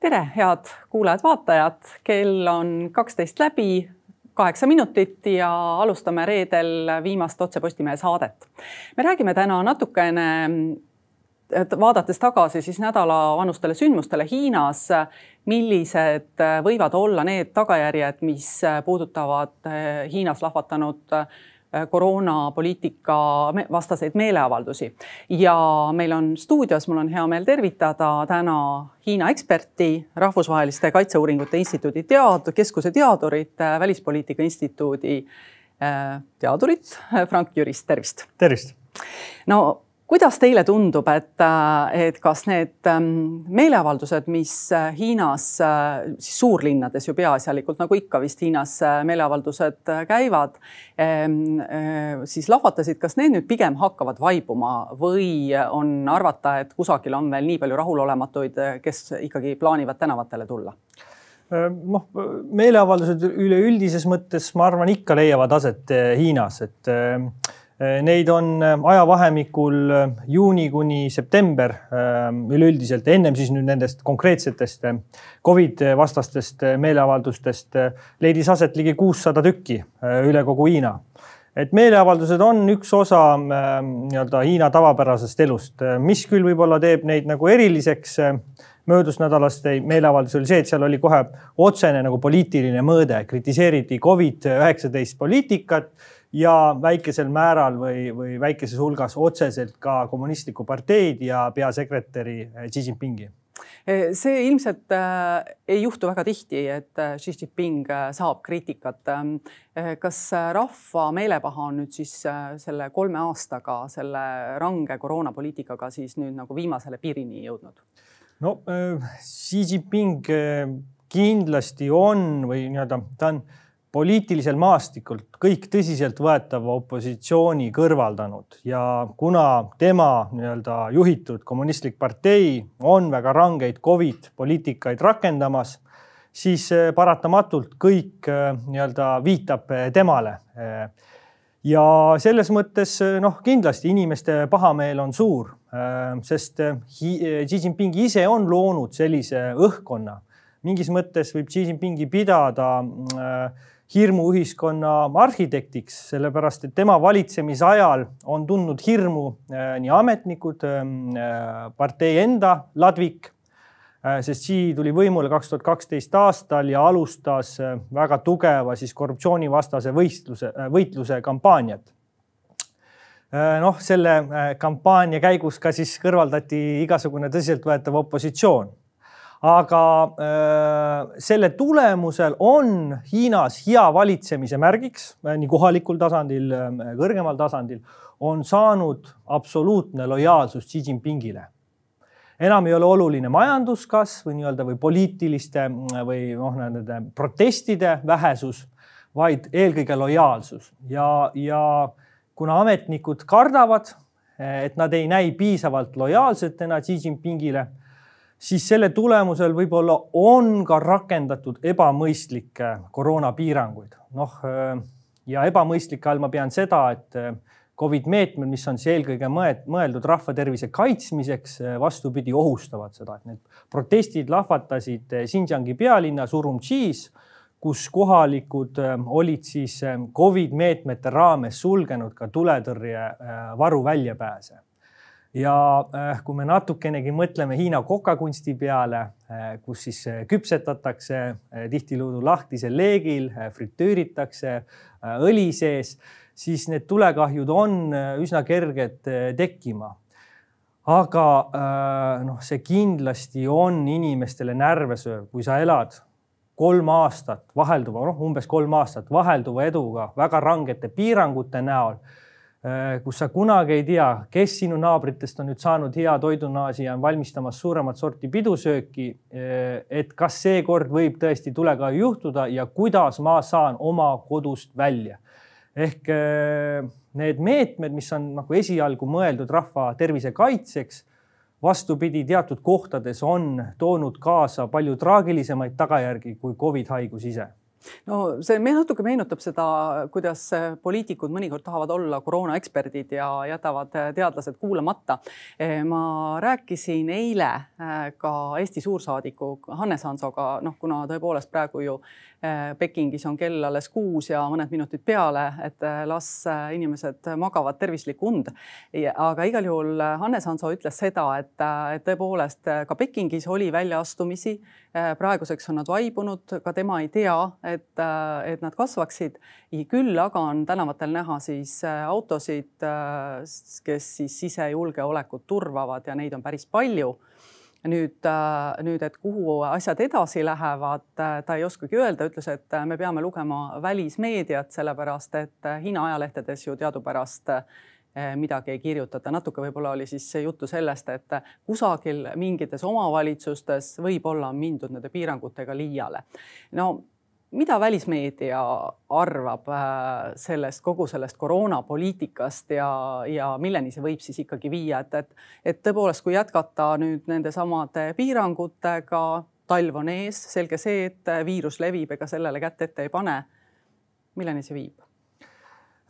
tere, head kuulajad-vaatajad, kell on kaksteist läbi, kaheksa minutit ja alustame reedel viimast Otse Postimehe saadet. me räägime täna natukene, vaadates tagasi siis nädalavanustele sündmustele Hiinas, millised võivad olla need tagajärjed, mis puudutavad Hiinas lahvatanud koroonapoliitika vastaseid meeleavaldusi. ja meil on stuudios, mul on hea meel tervitada täna Hiina eksperti, Rahvusvaheliste Kaitseuuringute Instituudi tead-, keskuse teadurit, äh, Välispoliitika Instituudi äh, teadurit Frank Jürist, tervist. tervist. no kuidas teile tundub, et, et kas need ähm, meeleavaldused, mis äh, Hiinas, äh, siis suurlinnades ju peaasjalikult nagu ikka vist Hiinas äh, meeleavaldused käivad, ähm, siis lahvatasid, kas need nüüd pigem hakkavad vaibuma või on arvata, et kusagil on veel nii palju rahulolematuid, kes ikkagi plaanivad tänavatele tulla? noh, meeleavaldused üleüldises mõttes, ma arvan, ikka leiavad aset Hiinas, et Äh, neid on äh, ajavahemikul äh, juuni kuni september üleüldiselt, ennem siis nüüd nendest konkreetsetest Covid vastastest meeleavaldustest leidis aset ligi kuussada tükki üle kogu Hiina. et meeleavaldused on üks osa nii-öelda Hiina tavapärasest elust, mis küll võib-olla teeb neid nagu eriliseks möödusnädalast meeleavaldus oli see, et seal oli kohe otsene nagu poliitiline mõõde, kritiseeriti Covid-19 poliitikat ja väikesel määral või, või väikeses hulgas otseselt ka kommunistlikku parteid ja peasekretäri eh, Xi Jinpingi eh, see ilmselt äh, ei juhtu väga tihti, et Xi Jinping saab kriitikat. kas rahva meelepaha on nüüd siis selle kolme aastaga, selle range koroonapoliitikaga siis nüüd nagu viimasele piirini jõudnud? no Xi Jinping kindlasti on või nii-öelda ta on poliitilisel maastikul kõik tõsiseltvõetava opositsiooni kõrvaldanud ja kuna tema nii-öelda juhitud kommunistlik partei on väga rangeid Covid poliitikaid rakendamas, siis eh, paratamatult kõik eh, nii-öelda viitab eh, temale. ja selles mõttes noh, kindlasti inimeste pahameel on suur, sest Xi Jinping ise on loonud sellise õhkkonna. mingis mõttes võib Xi Jinpingi pidada äh, hirmuühiskonna arhitektiks, sellepärast et tema valitsemisajal on tundnud hirmu äh, nii ametnikud, ähm, äh, partei enda ladvik, äh, sest Xi tuli võimule kaks tuhat kaksteist aastal ja alustas väga tugeva siis korruptsioonivastase võistluse, võitluse kampaaniat. Noh, selle kampaania käigus ka siis kõrvaldati igasugune tõsiseltvõetav opositsioon aga äh, selle tulemusel on Hiinas hea valitsemise märgiks äh, nii kohalikul tasandil, äh, kõrgemal tasandil on saanud absoluutne lojaalsus Xi Jinpingile. enam ei ole oluline majanduskasv või nii-öelda või poliitiliste või noh, nende protestide vähesus, vaid eelkõige lojaalsus ja, ja kuna ametnikud kardavad, et nad ei näi piisavalt lojaalsetena Xi Jinpingile siis selle tulemusel võib-olla on ka rakendatud ebamõistlikke koroonapiiranguid. noh ja ebamõistlike all ma pean seda, et Covid meetmed, mis on siis eelkõige mõeldud rahva tervise kaitsmiseks, vastupidi, ohustavad seda, et need protestid lahvatasid Xinjiangi pealinnas Urumqis, kus kohalikud olid siis Covid meetmete raames sulgenud ka tuletõrjevaru väljapääse ja äh, kui me natukenegi mõtleme Hiina kokakunsti peale, äh, kus siis äh, küpsetatakse tihtilugu lahtisel leegil, fritüüritakse õli sees, siis need tulekahjud on üsna kerged tekkima. aga noh, see kindlasti on inimestele närve sööv, kui sa elad kolm aastat vahelduva, noh, umbes kolm aastat vahelduva eduga väga rangete piirangute näol kus sa kunagi ei tea, kes sinu naabritest on nüüd saanud hea toidunaasi ja on valmistamas suuremat sorti pidusööki. Äh, et kas seekord võib tõesti tulekahju juhtuda ja kuidas ma saan oma kodust välja. ehk äh, need meetmed, mis on nagu esialgu mõeldud rahva tervise kaitseks, vastupidi, teatud kohtades on toonud kaasa palju traagilisemaid tagajärgi kui Covid haigus ise no see me natuke meenutab seda, kuidas poliitikud mõnikord tahavad olla koroonaeksperdid ja jätavad teadlased kuulamata. ma rääkisin eile ka Eesti suursaadiku Hannes Hansoga, noh, kuna tõepoolest praegu ju Pekingis on kell alles kuus ja mõned minutid peale, et äh, las äh, inimesed magavad tervislikku und. aga igal juhul Hannes Hanso ütles seda, et, et tõepoolest ka Pekingis oli väljaastumisi. praeguseks on nad vaibunud, ka tema ei tea, et, et nad kasvaksid. küll aga on tänavatel näha siis autosid, kes siis sisejulgeolekut turvavad ja neid on päris palju nüüd, äh, nüüd, et kuhu asjad edasi lähevad, äh, ta ei oskagi öelda, ütles, et äh, me peame lugema välismeediat, sellepärast et Hiina ajalehtedes ju teadupärast midagi ei kirjutata. natuke võib-olla oli siis juttu sellest, et kusagil mingites omavalitsustes võib-olla on mindud nende piirangutega liiale. no mida välismeedia arvab äh, sellest kogu sellest koroonapoliitikast ja, ja milleni see võib siis ikkagi viia, et, et, et tõepoolest, kui jätkata nüüd nendesamade piirangutega, talv on ees, selge see, et viirus levib, ega sellele kätt ette ei pane. milleni see viib?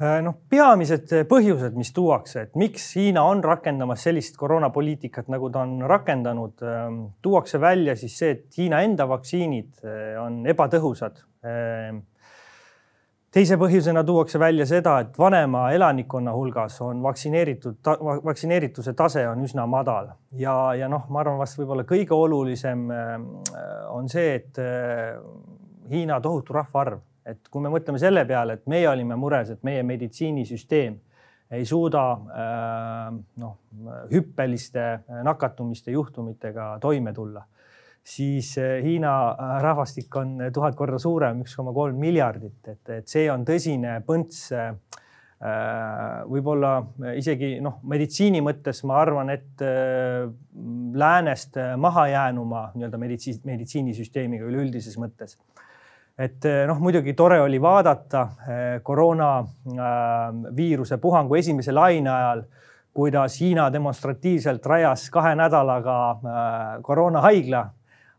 Äh, noh, peamised põhjused, mis tuuakse, et miks Hiina on rakendamas sellist koroonapoliitikat, nagu ta on rakendanud, ähm, tuuakse välja siis see, et Hiina enda vaktsiinid äh, on ebatõhusad. Ähm, teise põhjusena tuuakse välja seda, et vanema elanikkonna hulgas on vaktsineeritud, vaktsineerituse tase on üsna madal ja, ja noh, ma arvan, vast võib-olla kõige olulisem ähm, on see, et äh, Hiina tohutu rahvaarv et kui me mõtleme selle peale, et meie olime mures, et meie meditsiinisüsteem ei suuda äh, noh, hüppeliste nakatumiste juhtumitega toime tulla, siis äh, Hiina äh, rahvastik on tuhat korda suurem, üks koma kolm miljardit, et, et see on tõsine põnts võib-olla isegi noh, meditsiini mõttes ma arvan, et läänest mahajäänuma nii-öelda meditsiin, meditsiinisüsteemiga üleüldises mõttes et eh, noh, muidugi tore oli vaadata eh, koroonaviiruse äh, puhangu esimese laine ajal, kuidas Hiina demonstratiivselt rajas kahe nädalaga äh, koroonahaigla.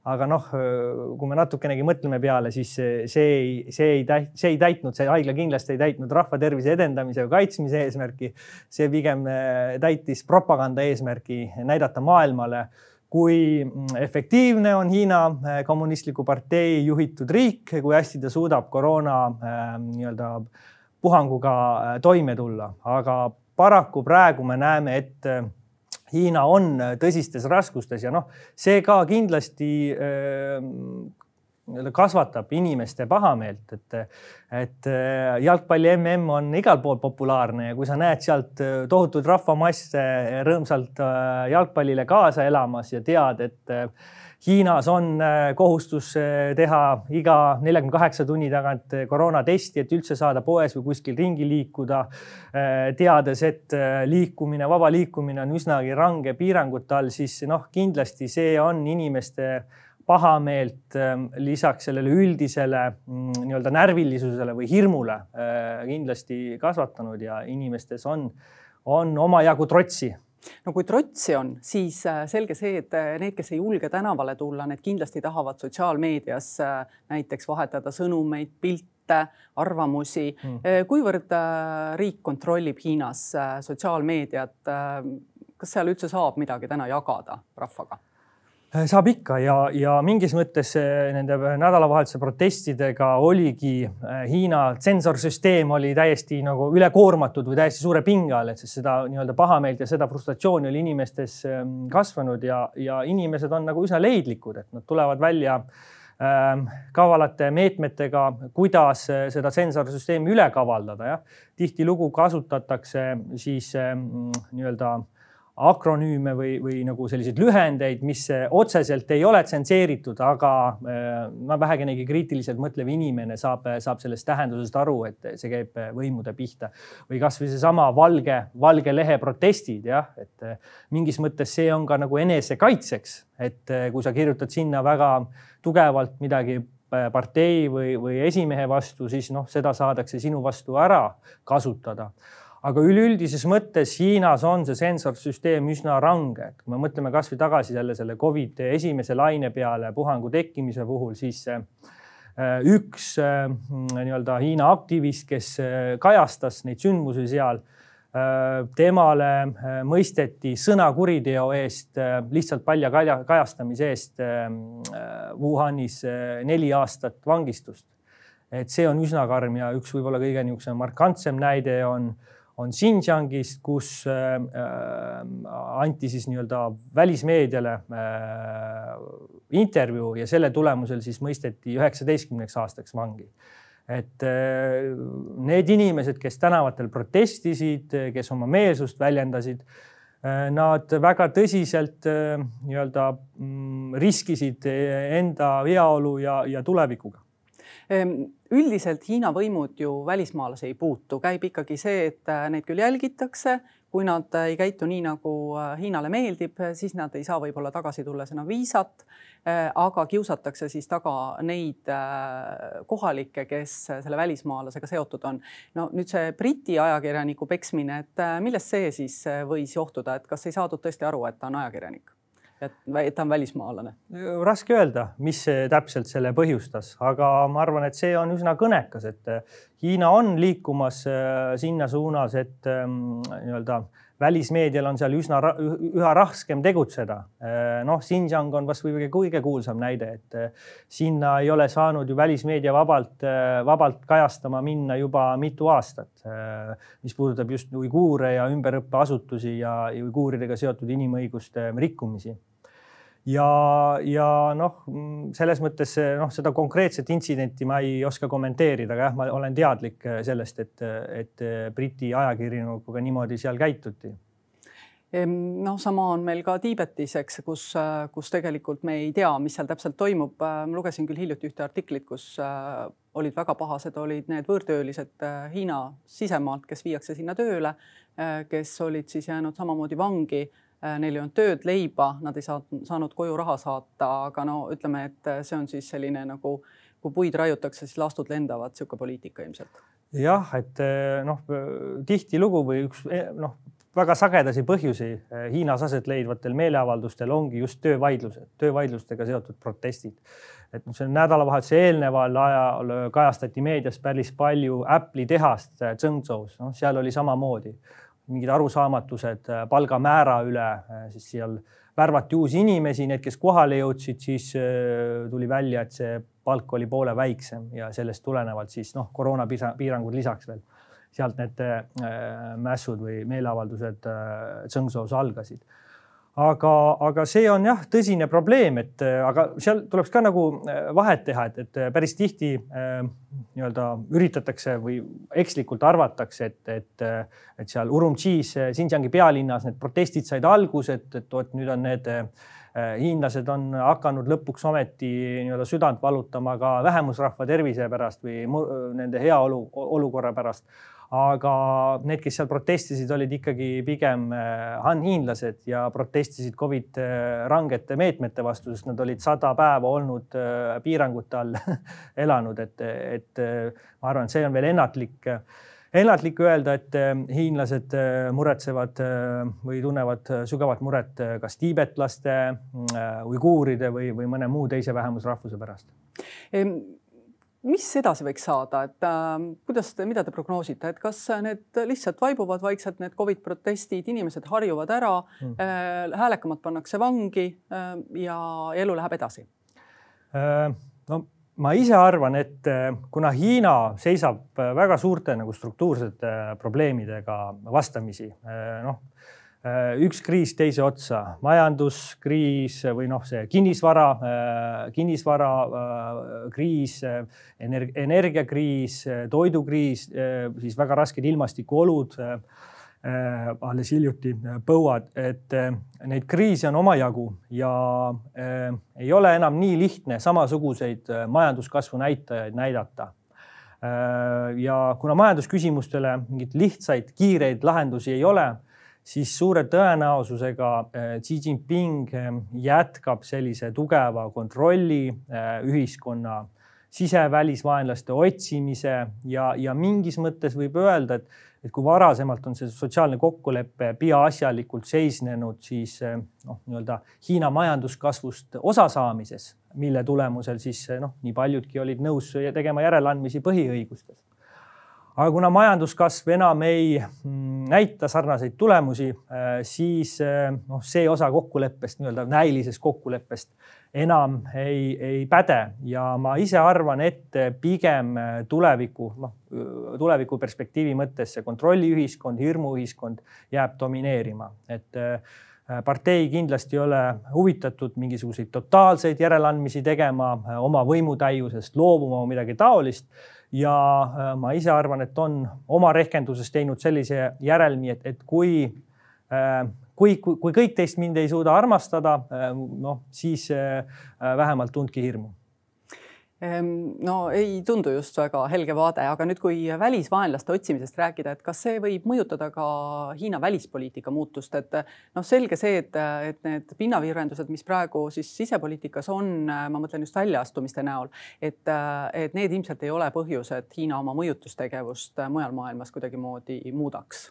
aga noh, kui me natukenegi mõtleme peale, siis see ei, see ei, see ei täitnud, see haigla kindlasti ei täitnud rahva tervise edendamise või kaitsmise eesmärki. see pigem äh, täitis propaganda eesmärki näidata maailmale kui mm, efektiivne on Hiina äh, kommunistliku partei juhitud riik, kui hästi ta suudab koroona äh, nii-öelda puhanguga äh, toime tulla, aga paraku praegu me näeme, et Hiina on tõsistes raskustes ja noh, see ka kindlasti kasvatab inimeste pahameelt, et, et äh, jalgpalli mm on igal pool populaarne ja kui sa näed sealt äh, tohutuid rahvamasse rõõmsalt äh, jalgpallile kaasa elamas ja tead, et Hiinas on kohustus teha iga neljakümne kaheksa tunni tagant koroonatesti, et üldse saada poes või kuskil ringi liikuda. teades, et liikumine, vaba liikumine on üsnagi range piirangute all, siis noh, kindlasti see on inimeste pahameelt ähm, lisaks sellele üldisele mm, nii-öelda närvilisusele või hirmule äh, kindlasti kasvatanud ja inimestes on, on omajagu trotsi no kui trotsi on, siis äh, selge see, et äh, need, kes ei julge tänavale tulla, need kindlasti tahavad sotsiaalmeedias näiteks vahetada sõnumeid, pilte, arvamusi hmm.. kuivõrd riik kontrollib Hiinas sotsiaalmeediat? kas seal üldse saab midagi täna jagada rahvaga? Äh, saab ikka ja, ja mingis mõttes nende nädalavahetuse protestidega oligi äh, Hiina tsensorsüsteem oli täiesti nagu ülekoormatud või täiesti suure pinge all, et siis seda nii-öelda pahameelt ja seda frustratsiooni oli inimestes ähm, kasvanud ja, ja inimesed on nagu üsna leidlikud, et nad tulevad välja ähm, kavalate meetmetega, kuidas äh, seda tsensorsüsteemi üle kavaldada, jah. tihtilugu kasutatakse siis ähm, nii-öelda äh, akronüüme või, või nagu selliseid lühendeid, mis otseselt ei ole tsenseeritud, aga no vähegenegi kriitiliselt mõtlev inimene saab, saab sellest tähendusest aru, et see käib võimude pihta. või kasvõi seesama valge, valge lehe protestid, jah, et mingis mõttes see on ka nagu enesekaitseks, et kui sa kirjutad sinna väga tugevalt midagi partei või, või esimehe vastu, siis noh, seda saadakse sinu vastu ära kasutada aga üleüldises mõttes Hiinas on see sensorsüsteem üsna range, et kui me mõtleme kasvõi tagasi jälle selle Covidi esimese laine peale puhangu tekkimise puhul, siis üks nii-öelda Hiina aktivist, kes kajastas neid sündmusi seal temale mõisteti sõnakuriteo eest, lihtsalt palja kajastamise eest Wuhanis neli aastat vangistust. et see on üsna karm ja üks võib-olla kõige niisugusem markantsem näide on äh, on Xinjiangist, kus äh, äh, anti siis nii-öelda välismeediale äh, intervjuu ja selle tulemusel siis mõisteti üheksateistkümneks aastaks vangi. et need inimesed, kes tänavatel protestisid, kes oma meelsust väljendasid, nad väga tõsiselt nii-öelda mm, riskisid enda heaolu ja, ja tulevikuga Ehm, üldiselt Hiina võimud ju välismaalasi ei puutu, käib ikkagi see, et äh, neid küll jälgitakse, kui nad äh, ei käitu nii, nagu äh, Hiinale meeldib, siis nad ei saa võib-olla tagasi tulles enam viisat. aga kiusatakse siis taga neid kohalikke, kes selle välismaalasega seotud on. no nüüd see Briti ajakirjaniku peksmine, et millest see siis võis johtuda, et kas ei saadud tõesti aru, et ta on ajakirjanik? Et ta on välismaalane? raske öelda, mis täpselt selle põhjustas, aga ma arvan, et see on üsna kõnekas, et äh, Hiina on liikumas äh, sinna suunas, et ähm, nii-öelda välismeedial on seal üsna, üha raskem tegutseda. Äh, noh, Xinjiang on vast võib-olla kõige kuulsam näide, et sinna ei ole saanud ju välismeedia vabalt, vabalt kajastama minna juba mitu aastat. mis puudutab just uiguure ja ümberõppeasutusi ja uiguuridega seotud inimõiguste rikkumisi ja, ja noh, selles mõttes noh, seda konkreetset intsidenti ma ei oska kommenteerida, aga jah, ma olen teadlik sellest, et, et Briti ajakirjanikuga niimoodi seal käituti noh, sama on meil ka Tiibetis, eks, kus, kus tegelikult me ei tea, mis seal täpselt toimub. ma lugesin küll hiljuti ühte artiklit, kus olid väga pahased, olid need võõrtöölised Hiina sisemaalt, kes viiakse sinna tööle, kes olid siis jäänud samamoodi vangi Äh, neil ei olnud tööd, leiba, nad ei saanud, saanud koju raha saata, aga no ütleme, et see on siis selline nagu, kui puid raiutakse, siis lastud lendavad, niisugune poliitika ilmselt. jah, et eh, noh, tihtilugu või üks eh, noh, väga sagedasi põhjusi Hiinas aset leidvatel meeleavaldustel ongi just töövaidlused, töövaidlustega seotud protestid. et see nädalavahetuse eelneval ajal kajastati meedias päris palju Apple'i tehast Zhengzhous, noh, seal oli samamoodi mingid arusaamatused äh, palgamäära üle, äh, siis seal värvati uusi inimesi, need, kes kohale jõudsid, siis äh, tuli välja, et see palk oli poole väiksem ja sellest tulenevalt siis noh, koroonapiirangud lisaks veel. sealt need mässud või meeleavaldused Zhengzhous algasid aga, aga see on jah, tõsine probleem, et aga seal tuleks ka nagu äh, vahet teha, et, et päris tihti äh, nii-öelda üritatakse või ekslikult arvatakse, et, et, et seal Urumqis, Xinjiangi pealinnas need protestid said alguse, et, et vot nüüd on need äh, hiinlased on hakanud lõpuks ometi nii-öelda südant valutama ka vähemusrahva tervise pärast või nende heaolu olukorra pärast aga need, kes seal protestisid, olid ikkagi pigem äh, han-hiinlased ja protestisid Covid äh, rangete meetmete vastu, sest nad olid sada päeva olnud äh, piirangute all elanud, et, et ma arvan, et see on veel ennatlik ennatlik öelda, et hiinlased muretsevad või tunnevad sügavat muret kas tiibetlaste, uiguuride või, või mõne muu teise vähemusrahvuse pärast mis edasi võiks saada, et äh, kuidas te, mida te prognoosite, et kas need lihtsalt vaibuvad vaikselt, need Covid protestid, inimesed harjuvad ära mm., äh, häälekamad pannakse vangi äh, ja elu läheb edasi äh,? no ma ise arvan, et äh, kuna Hiina seisab äh, väga suurte nagu struktuursete probleemidega vastamisi, äh, noh Äh, üks kriis teise otsa, majanduskriis või noh, see kinnisvara, äh, kinnisvarakriis, äh, energiakriis, toidukriis, siis väga rasked ilmastikuolud alles hiljuti põuad, et neid kriise on omajagu ja ei ole enam nii lihtne samasuguseid majanduskasvu näitajaid näidata. ja kuna majandusküsimustele mingeid lihtsaid kiireid lahendusi ei ole siis suure tõenäosusega äh, Xi Jinping äh, jätkab sellise tugeva kontrolli äh, ühiskonna sisevälisvaenlaste otsimise ja, ja mingis mõttes võib öelda, et et kui varasemalt on see sotsiaalne kokkulepe peaasjalikult seisnenud siis noh, nii-öelda Hiina majanduskasvust osasaamises, mille tulemusel siis noh, nii paljudki olid nõus tegema järeleandmisi põhiõigustes aga kuna majanduskasv enam ei mm, näita sarnaseid tulemusi, äh, siis äh, noh, see osa kokkuleppest, nii-öelda näilisest kokkuleppest enam ei, ei päde. Ja ma ise arvan, et pigem tuleviku, noh tuleviku perspektiivi mõttes see kontrolliühiskond, hirmuühiskond jääb domineerima, et äh, partei kindlasti ei ole huvitatud mingisuguseid totaalseid järeleandmisi tegema, oma võimutäiusest loobuma või midagi taolist. Ja äh, ma ise arvan, et on oma rehkenduses teinud sellise järelmi, et, et kui, äh, kui, kui, kõik teist mind ei suuda armastada, äh, noh siis vähemalt tundke hirmu no ei tundu just väga helge vaade, aga nüüd, kui välisvaenlaste otsimisest rääkida, et kas see võib mõjutada ka Hiina välispoliitika muutust, et noh, selge see, et, et need pinnavirvendused, mis praegu siis sisepoliitikas on, ma mõtlen just väljaastumiste näol, et, et need ilmselt ei ole põhjus, et Hiina oma mõjutustegevust mujal maailmas kuidagimoodi muudaks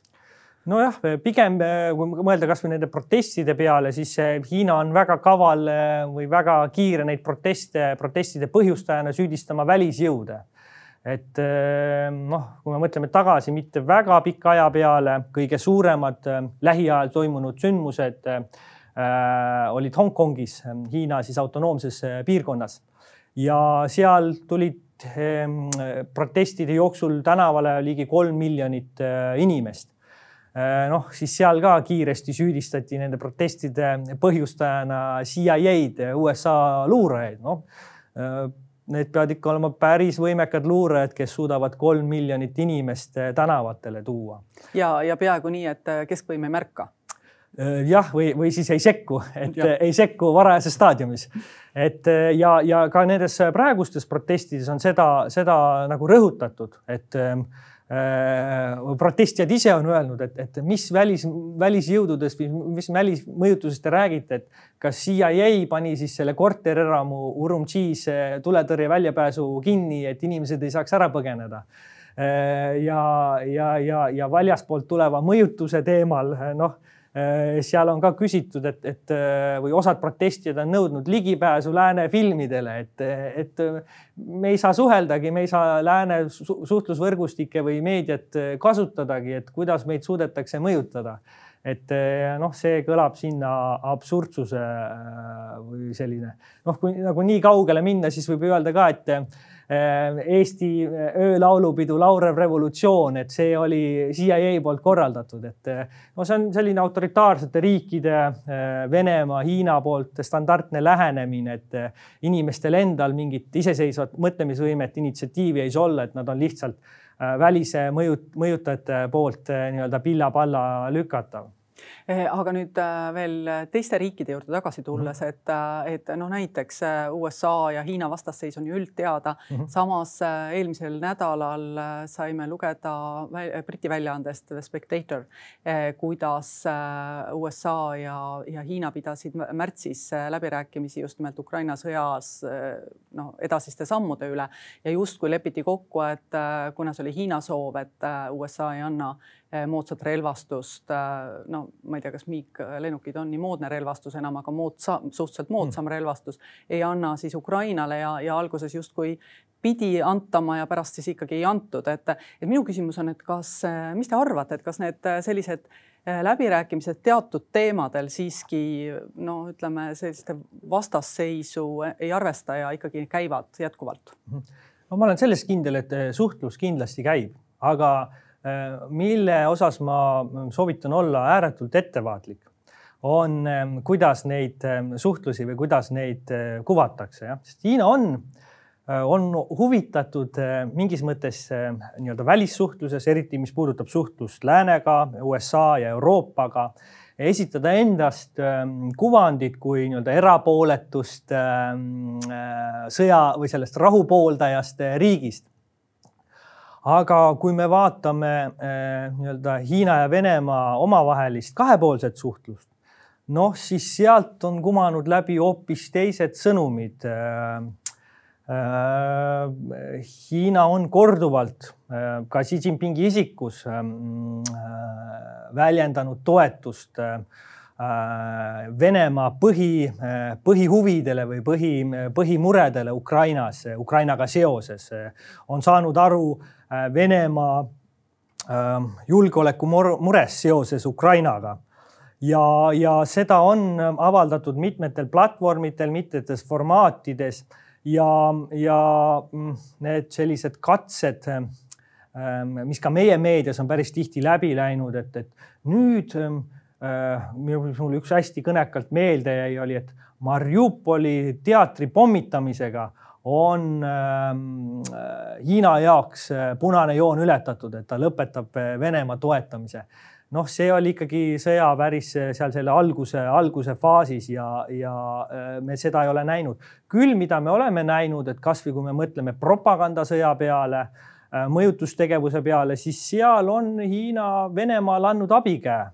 nojah, pigem kui mõelda kasvõi nende protestide peale, siis Hiina on väga kaval eh, või väga kiire neid proteste, protestide põhjustajana süüdistama välisjõude. et eh, noh, kui me mõtleme tagasi mitte väga pika aja peale, kõige suuremad eh, lähiajal toimunud sündmused äh, olid Hongkongis, Hiina siis autonoomses piirkonnas ja seal tulid protestide jooksul tänavale ligi kolm miljonit inimest noh, siis seal ka kiiresti süüdistati nende protestide põhjustajana CIA-d, USA luurajaid, noh. Äh, need peavad ikka olema päris võimekad luurajad, kes suudavad kolm miljonit inimest äh, tänavatele tuua. ja, ja peaaegu nii, et keskvõim ei märka jah, või, või siis ei sekku, et ja. ei sekku varajases staadiumis. et ja, ja ka nendes praegustes protestides on seda, seda nagu rõhutatud, et äh, Äh, protestijad ise on öelnud, et, et mis välis, välisjõududest või mis välismõjutusest te räägite, et kas CIA pani siis selle korterelamu Urumqis tuletõrje väljapääsu kinni, et inimesed ei saaks ära põgeneda? Äh, ja, ja, ja, ja väljaspoolt tuleva mõjutuse teemal, noh Äh, seal on ka küsitud, et, et äh, või osad protestijad on nõudnud ligipääsu lääne filmidele, et, et me ei saa suheldagi, me ei saa lääne suhtlusvõrgustikke või meediat kasutadagi, et kuidas meid suudetakse mõjutada. et noh, see kõlab sinna absurdsuse või selline noh, kui nagu nii kaugele minna, siis võib öelda ka, et Äh, Eesti äh, öölaulupidu Laurev revolutsioon, et see oli CIA poolt korraldatud, et äh, no see on selline autoritaarsete riikide, Venemaa, Hiina poolt standardne lähenemine, et inimestel endal mingit iseseisvat mõtlemisvõimet, initsiatiivi ei saa olla, et nad on lihtsalt välise mõju, mõjutajate poolt nii-öelda pilla-palla lükatav. Eh, aga nüüd äh, veel teiste riikide juurde tagasi tulles, mhm. et, äh, et noh, näiteks äh, USA ja Hiina vastasseis on ju üldteada mm. -hmm. samas eelmisel nädalal saime lugeda Briti väljaandest The Spectator, kuidas USA ja, ja Hiina pidasid märtsis läbirääkimisi just nimelt Ukraina sõjas noh, edasiste sammude üle ja justkui lepiti kokku, et kuna see oli Hiina soov, et USA ei anna Eh, moodsat relvastust. Eh, no ma ei tea, kas miiglennukid on nii moodne relvastus enam, aga moodsa, suhteliselt moodsam mm. relvastus ei anna siis Ukrainale ja, ja alguses justkui pidi antama ja pärast siis ikkagi ei antud, et, et minu küsimus on, et kas, mis te arvate, et kas need sellised läbirääkimised teatud teemadel siiski no ütleme, selliste vastasseisu ei arvesta ja ikkagi käivad jätkuvalt? Mhm. no ma olen selles kindel, et suhtlus kindlasti käib, aga Äh, mille osas ma soovitan olla ääretult ettevaatlik, on, ähm, kuidas neid ähm, suhtlusi või kuidas neid äh, kuvatakse, jah, sest Hiina on, äh, on huvitatud mingis mõttes nii-öelda välissuhtluses, eriti mis puudutab suhtlust läänega, USA ja Euroopaga esitada endast ähm, kuvandit kui nii-öelda erapooletust sõja või sellest rahu pooldajast riigist aga kui me vaatame eh, nii-öelda Hiina ja Venemaa omavahelist kahepoolset suhtlust, noh, siis sealt on kumanud läbi hoopis teised sõnumid. Eh, Hiina on korduvalt ka Xi Jinpingi isikus väljendanud toetust Venemaa põhi, põhihuvidele või põhi, põhimuredele Ukrainas, Ukrainaga seoses. on saanud aru Venemaa julgeolekumurest seoses Ukrainaga. Ja, ja seda on avaldatud mitmetel platvormidel, mitmetes formaatides ja, ja mm, need sellised katsed, ähm, mis ka meie meedias on päris tihti läbi läinud, et, et nüüd äh, mul üks hästi kõnekalt meelde jäi, oli, et Mariupoli teatri pommitamisega on ähm, äh, Hiina jaoks äh, punane joon ületatud, et ta lõpetab Venemaa toetamise noh, see oli ikkagi sõja päris seal selle alguse, alguse faasis ja, ja me seda ei ole näinud. küll, mida me oleme näinud, et kasvõi kui me mõtleme propagandasõja peale, mõjutustegevuse peale, siis seal on Hiina Venemaal andnud abikäe,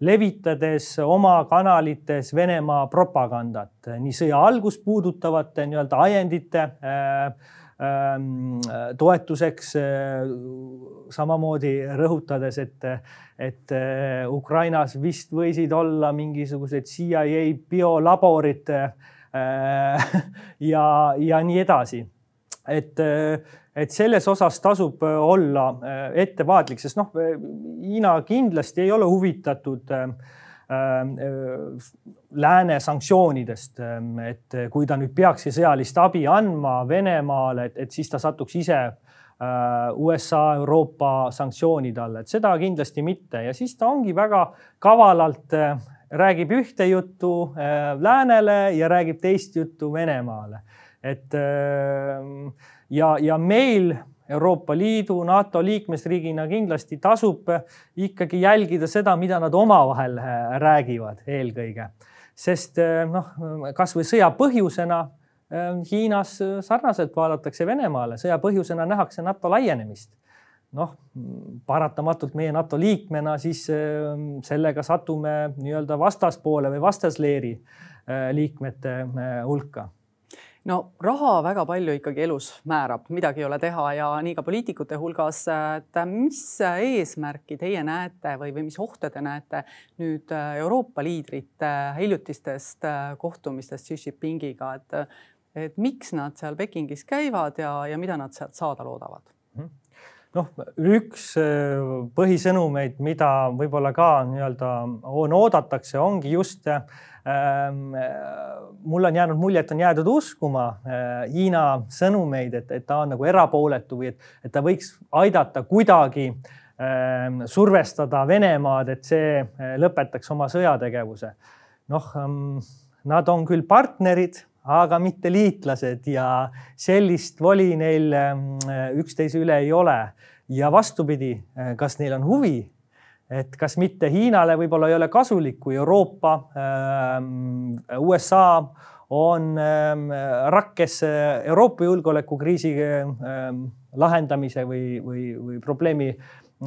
levitades oma kanalites Venemaa propagandat nii sõja algust puudutavate nii-öelda ajendite toetuseks samamoodi rõhutades, et et äh, Ukrainas vist võisid olla mingisugused CIA biolaborid äh, ja, ja nii edasi. et, äh, et selles osas tasub olla ettevaatlik, sest noh, Hiina kindlasti ei ole huvitatud lääne sanktsioonidest, et kui ta nüüd peakski sõjalist abi andma Venemaale, et, siis ta satuks ise Äh, USA, Euroopa sanktsioonide all, et seda kindlasti mitte ja siis ta ongi väga kavalalt äh, räägib ühte juttu äh, läänele ja räägib teist juttu Venemaale. Et ja, ja meil Euroopa Liidu, NATO liikmesriigina kindlasti tasub ikkagi jälgida seda, mida nad omavahel räägivad eelkõige, sest noh, kasvõi sõja põhjusena Ehm, Hiinas äh, sarnaselt vaadatakse Venemaale, sõja põhjusena nähakse NATO laienemist. noh, paratamatult meie NATO liikmena siis ehm, sellega satume nii-öelda vastaspoole või vastasleeri äh, liikmete äh, hulka no raha väga palju ikkagi elus määrab, midagi ei ole teha ja nii ka poliitikute hulgas. et mis eesmärki teie näete või, või mis ohte te näete nüüd Euroopa liidrite hiljutistest kohtumistest Xi Jinpingiga, et et miks nad seal Pekingis käivad ja, ja mida nad sealt saada loodavad? Mhm. noh, üks äh, põhisõnumeid, mida võib-olla ka nii-öelda on, oodatakse, ongi just ähm,. Mul on jäänud mulje, et on jäädud uskuma äh, Hiina sõnumeid, et, et ta on nagu erapooletu või et, et ta võiks aidata kuidagi äh, survestada Venemaad, et see äh, lõpetaks oma sõjategevuse. noh ähm,, nad on küll partnerid aga mitte liitlased ja sellist voli neil üksteise üle ei ole. ja vastupidi, äh, kas neil on huvi, et kas mitte Hiinale võib-olla ei ole kasulik, kui Euroopa, ähm, USA on ähm, rakkes Euroopa julgeolekukriisi lahendamise või, või, või probleemi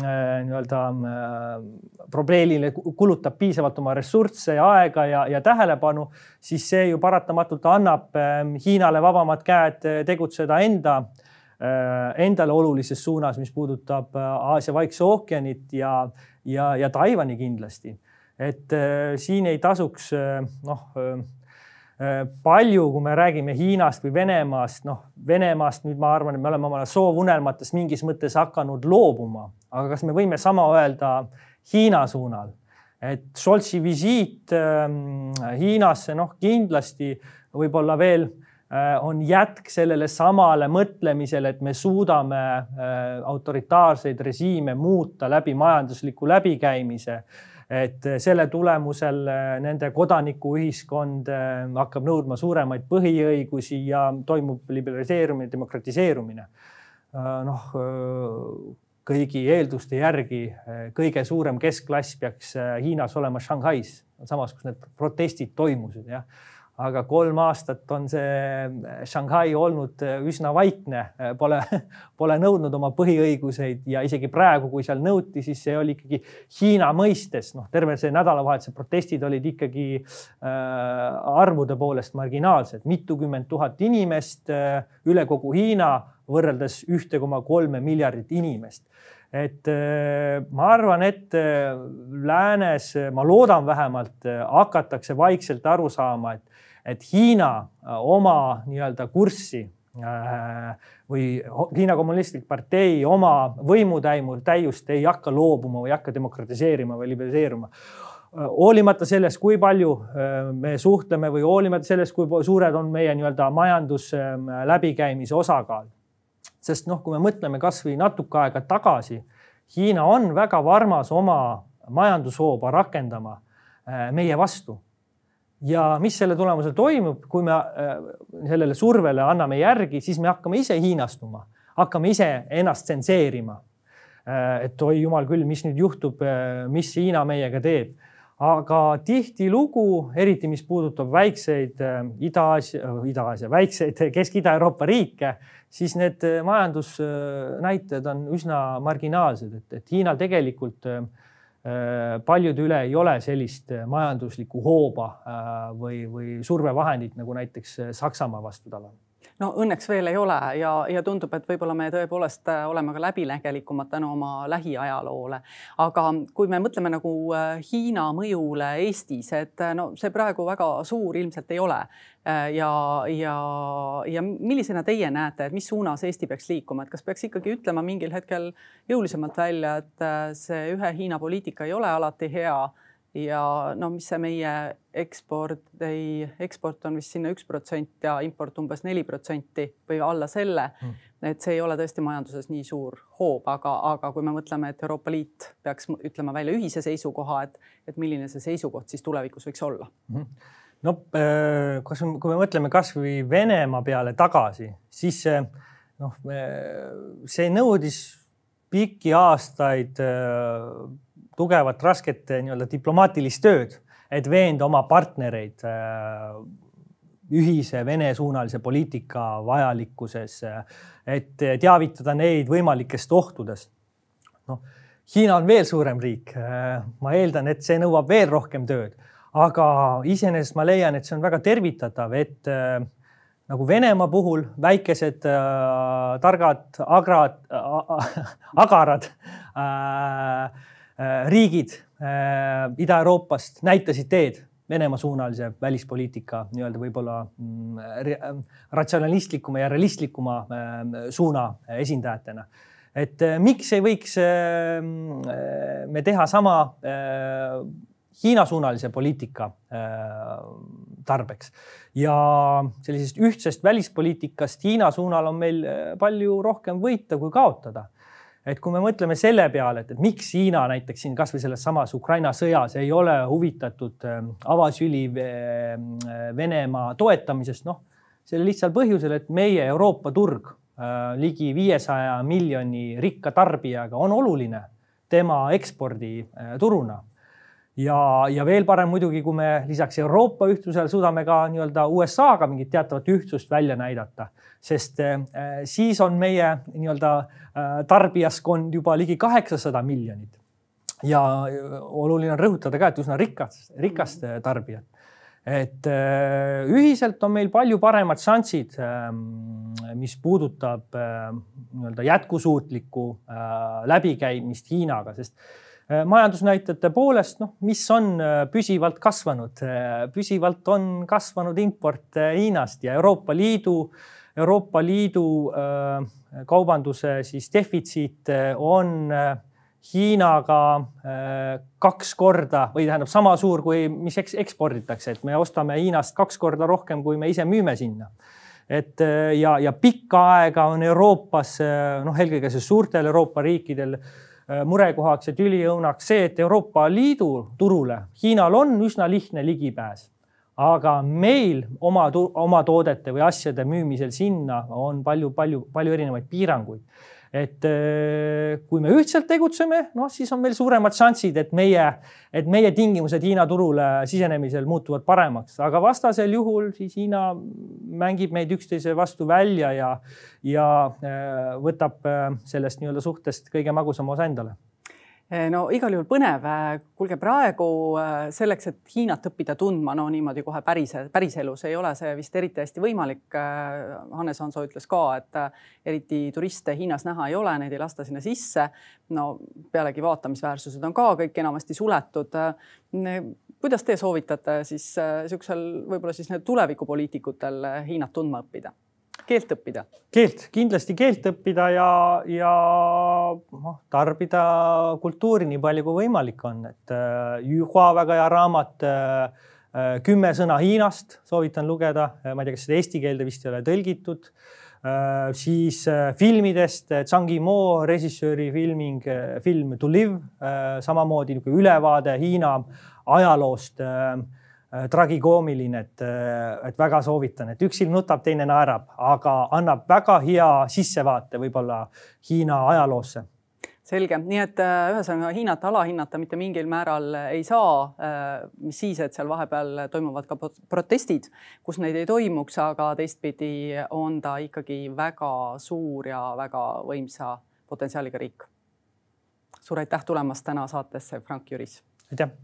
Äh, nii-öelda äh, probleemile kulutab piisavalt oma ressursse ja aega ja, ja tähelepanu, siis see ju paratamatult annab ähm, Hiinale vabamad käed äh, tegutseda enda, endale olulises suunas, mis puudutab Aasia Vaikse ookeanit ja, ja, ja Taiwan'i kindlasti. et siin ei tasuks noh Äh, palju, kui me räägime Hiinast või Venemaast, noh, Venemaast nüüd ma arvan, et me oleme oma soovunelmatest mingis mõttes hakanud loobuma, aga kas me võime sama öelda Hiina suunal? et Scholzi visiit ähm, Hiinasse, noh, kindlasti võib-olla veel äh, on jätk sellele samale mõtlemisele, et me suudame äh, autoritaarseid režiime muuta läbi majandusliku läbikäimise et selle tulemusel äh, nende kodanikuühiskond äh, hakkab nõudma suuremaid põhiõigusi ja toimub liberaliseerumine, demokratiseerumine. Äh, noh, kõigi eelduste järgi kõige suurem keskklass peaks Hiinas olema Shanghais, samas, kus need protestid toimusid, jah aga kolm aastat on see Shanghai olnud üsna vaikne, pole, pole nõudnud oma põhiõiguseid ja isegi praegu, kui seal nõuti, siis see oli ikkagi Hiina mõistes, noh, terve see nädalavahetuse protestid olid ikkagi äh, arvude poolest marginaalsed, mitukümmend tuhat inimest äh, üle kogu Hiina võrreldes ühte koma kolme miljardit inimest. Et äh, ma arvan, et äh, läänes, ma loodan vähemalt, äh, hakatakse vaikselt aru saama, et, et Hiina oma nii-öelda kurssi või Hiina Kommunistlik Partei oma võimutäiust ei hakka loobuma või ei hakka demokratiseerima või liberaliseeruma hoolimata sellest, kui palju me suhtleme või hoolimata sellest, kui suured on meie nii-öelda majandus läbikäimise osakaal sest noh, kui me mõtleme kasvõi natuke aega tagasi, Hiina on väga varmas oma majandushooba rakendama äh, meie vastu. Ja mis selle tulemusel toimub, kui me äh, sellele survele anname järgi, siis me hakkame ise hiinastuma, hakkame ise ennast tsenseerima. Äh, et oi jumal küll, mis nüüd juhtub, mis Hiina meiega teeb. Aga tihtilugu, eriti mis puudutab väikseid Ida-Aasia, Ida-Aasia, väikseid Kesk-Ida-Euroopa riike siis need äh, majandusnäitajad on üsna marginaalsed, et, et Hiinal tegelikult äh, äh, paljude üle ei ole sellist majanduslikku hooba või, või survevahendit nagu näiteks Saksamaa vastu tal on no õnneks veel ei ole ja, ja tundub, et võib-olla me tõepoolest äh, oleme ka läbinägelikumad tänu oma lähiajaloole. aga kui me mõtleme nagu äh, Hiina mõjule Eestis, et äh, no see praegu väga suur ilmselt ei ole. ja, ja, ja millisena teie näete, et mis suunas Eesti peaks liikuma, et kas peaks ikkagi ütlema mingil hetkel jõulisemalt välja, et see ühe Hiina poliitika ei ole alati hea ja no mis see meie eksport ei, eksport on vist sinna üks protsent ja import umbes neli protsenti või alla selle. Mm.. et see ei ole tõesti majanduses nii suur hoob, aga, aga kui me mõtleme, et Euroopa Liit peaks ütlema välja ühise seisukoha, et, et milline see seisukoht siis tulevikus võiks olla. Mm. no äh, kas, kui me mõtleme kasvõi Venemaa peale tagasi, siis noh, see nõudis pikki aastaid äh, tugevat, rasket eh, nii-öelda diplomaatilist tööd, et veenda oma partnereid eh, ühise Vene-suunalise poliitika vajalikkuses, eh, et teavitada neid võimalikest ohtudest. noh, Hiina on veel suurem riik. ma eeldan, et see nõuab veel rohkem tööd, aga iseenesest ma leian, et see on väga tervitatav, et nagu Venemaa puhul väikesed äh, targad agrad äh,, agarad äh, riigid äh, Ida-Euroopast näitasid teed Venemaa-suunalise välispoliitika nii-öelda võib-olla mm, äh, ratsionalistlikuma ja realistlikuma suuna esindajatena. et miks ei võiks me teha sama Hiina-suunalise poliitika tarbeks ja sellisest ühtsest välispoliitikast Hiina suunal on meil palju rohkem võita kui kaotada et kui me mõtleme selle peale, et, miks Hiina näiteks siin kasvõi selles samas Ukraina sõjas ei ole huvitatud ähm, avasüli ähm, Venemaa toetamisest, noh, sellel lihtsal põhjusel, et meie Euroopa turg äh, ligi viiesaja miljoni rikka tarbijaga on oluline tema ekspordituruna ja, ja veel parem muidugi, kui me lisaks Euroopa ühtsusele suudame ka nii-öelda USA-ga mingit teatavat ühtsust välja näidata, sest äh, siis on meie nii-öelda äh, tarbijaskond juba ligi kaheksasada miljonit. ja äh, oluline on rõhutada ka, et üsna rikas, rikast tarbijat. et ühiselt on meil palju paremad šansid, ähm, mis puudutab nii-öelda jätkusuutlikku läbikäimist Hiinaga, sest majandusnäitajate poolest, noh, mis on äh, püsivalt kasvanud, äh, püsivalt on kasvanud import Hiinast ja Euroopa Liidu, Euroopa Liidu kaubanduse siis defitsiit on Hiinaga kaks korda või tähendab sama suur, kui mis eks eksporditakse, et me ostame Hiinast kaks korda rohkem, kui me ise müüme sinna. Et ja, ja pikka aega on Euroopas noh, eelkõige siis suurtel Euroopa riikidel Äh, murekohaks ja tüliõunaks see, et Euroopa Liidu turule Hiinal on üsna lihtne ligipääs. aga meil oma, oma toodete või asjade müümisel sinna on palju-palju-palju erinevaid piiranguid. Et äh, kui me ühtselt tegutseme, noh, siis on meil suuremad šansid, et meie, et meie tingimused Hiina turule sisenemisel muutuvad paremaks, aga vastasel juhul siis Hiina mängib meid üksteise vastu välja ja, ja äh, võtab äh, sellest nii-öelda suhtest kõige magusama osa endale no igal juhul põnev. kuulge, praegu eh, selleks, et Hiinat õppida tundma, no niimoodi kohe päris, päriselus ei ole see vist eriti hästi võimalik. Eh, Hannes Hanso ütles ka, et eriti turiste Hiinas näha ei ole, neid ei lasta sinna sisse. no pealegi vaatamisväärsused on ka kõik enamasti suletud. kuidas te soovitate siis niisugusel võib-olla siis need tulevikupoliitikutel Hiinat tundma õppida? Keelt õppida? keelt, kindlasti keelt õppida ja, ja noh, tarbida kultuuri nii palju kui võimalik on, et äh, Yuhua väga hea raamat äh, äh,. kümme sõna Hiinast soovitan lugeda, ma ei tea, kas seda eesti keelde vist ei ole tõlgitud siis filmidest Zhang Yimou režissööri filming, film To Live samamoodi niisugune ülevaade Hiina ajaloost tragikoomiline, et, äh, et väga soovitan, et üks silm nutab, teine naerab, aga annab väga hea sissevaate võib-olla Hiina ajaloosse selge, nii et äh, ühesõnaga Hiinat alahinnata mitte mingil määral ei saa. mis siis, et seal vahepeal toimuvad ka protestid, kus neid ei toimuks, aga teistpidi on ta ikkagi väga suur ja väga võimsa potentsiaaliga riik. suur aitäh tulemast täna saatesse, Frank Jüris. aitäh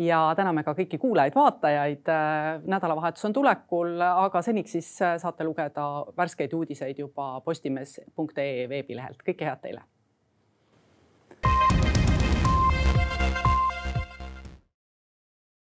ja täname ka kõiki kuulajaid-vaatajaid. nädalavahetus on tulekul, aga seniks siis saate lugeda värskeid uudiseid juba postimees.ee veebilehelt. kõike head teile